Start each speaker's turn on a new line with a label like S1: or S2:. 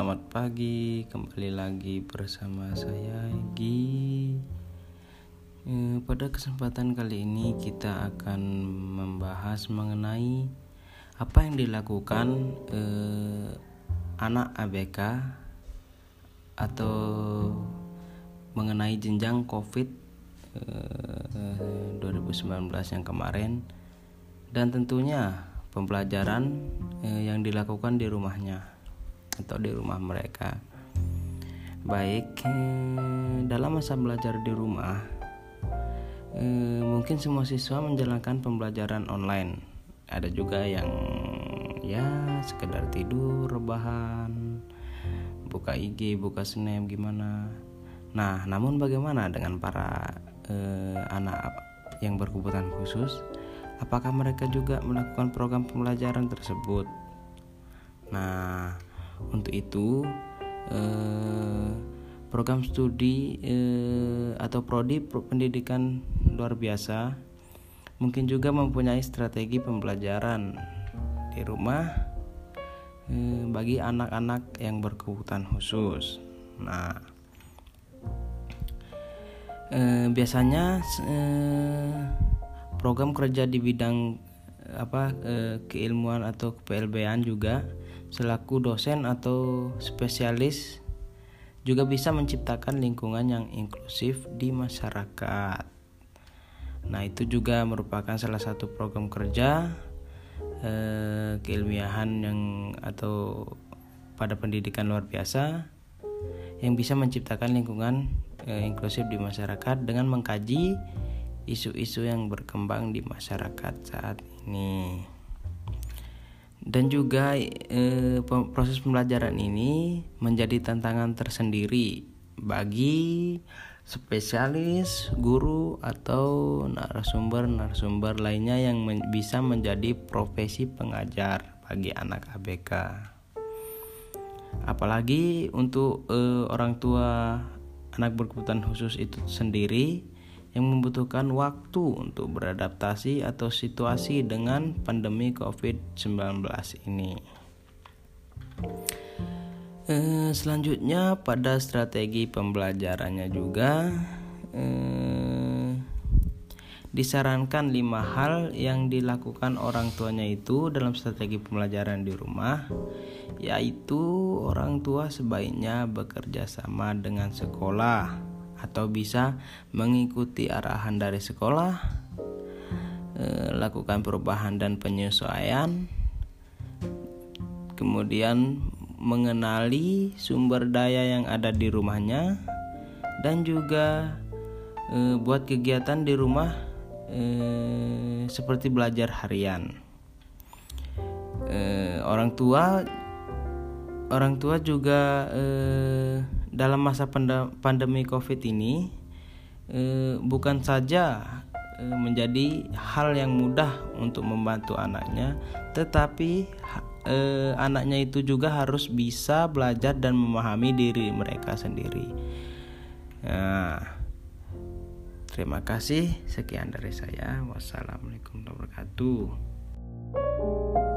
S1: selamat pagi. Kembali lagi bersama saya Gi. E, pada kesempatan kali ini kita akan membahas mengenai apa yang dilakukan e, anak ABK atau mengenai jenjang COVID e, 2019 yang kemarin dan tentunya pembelajaran yang dilakukan di rumahnya atau di rumah mereka. Baik, eh, dalam masa belajar di rumah, eh, mungkin semua siswa menjalankan pembelajaran online. Ada juga yang ya sekedar tidur, rebahan, buka IG, buka Snap gimana. Nah, namun bagaimana dengan para eh, anak yang berkebutuhan khusus? Apakah mereka juga melakukan program pembelajaran tersebut? Untuk itu, eh, program studi eh, atau prodi pendidikan luar biasa mungkin juga mempunyai strategi pembelajaran di rumah eh, bagi anak-anak yang berkebutuhan khusus. Nah, biasanya program kerja di bidang apa keilmuan atau PLBan juga selaku dosen atau spesialis juga bisa menciptakan lingkungan yang inklusif di masyarakat. Nah, itu juga merupakan salah satu program kerja eh, keilmiahan yang atau pada pendidikan luar biasa yang bisa menciptakan lingkungan eh, inklusif di masyarakat dengan mengkaji isu-isu yang berkembang di masyarakat saat ini dan juga e, proses pembelajaran ini menjadi tantangan tersendiri bagi spesialis, guru atau narasumber-narasumber lainnya yang men bisa menjadi profesi pengajar bagi anak ABK. Apalagi untuk e, orang tua anak berkebutuhan khusus itu sendiri yang membutuhkan waktu untuk beradaptasi atau situasi dengan pandemi COVID-19 ini. Eh, selanjutnya pada strategi pembelajarannya juga eh, disarankan lima hal yang dilakukan orang tuanya itu dalam strategi pembelajaran di rumah yaitu orang tua sebaiknya bekerja sama dengan sekolah atau bisa mengikuti arahan dari sekolah, eh, lakukan perubahan dan penyesuaian, kemudian mengenali sumber daya yang ada di rumahnya, dan juga eh, buat kegiatan di rumah eh, seperti belajar harian. orang tua orang tua juga dalam masa pandemi COVID ini eh, bukan saja eh, menjadi hal yang mudah untuk membantu anaknya, tetapi eh, anaknya itu juga harus bisa belajar dan memahami diri mereka sendiri. Nah, terima kasih. Sekian dari saya. Wassalamualaikum warahmatullahi wabarakatuh.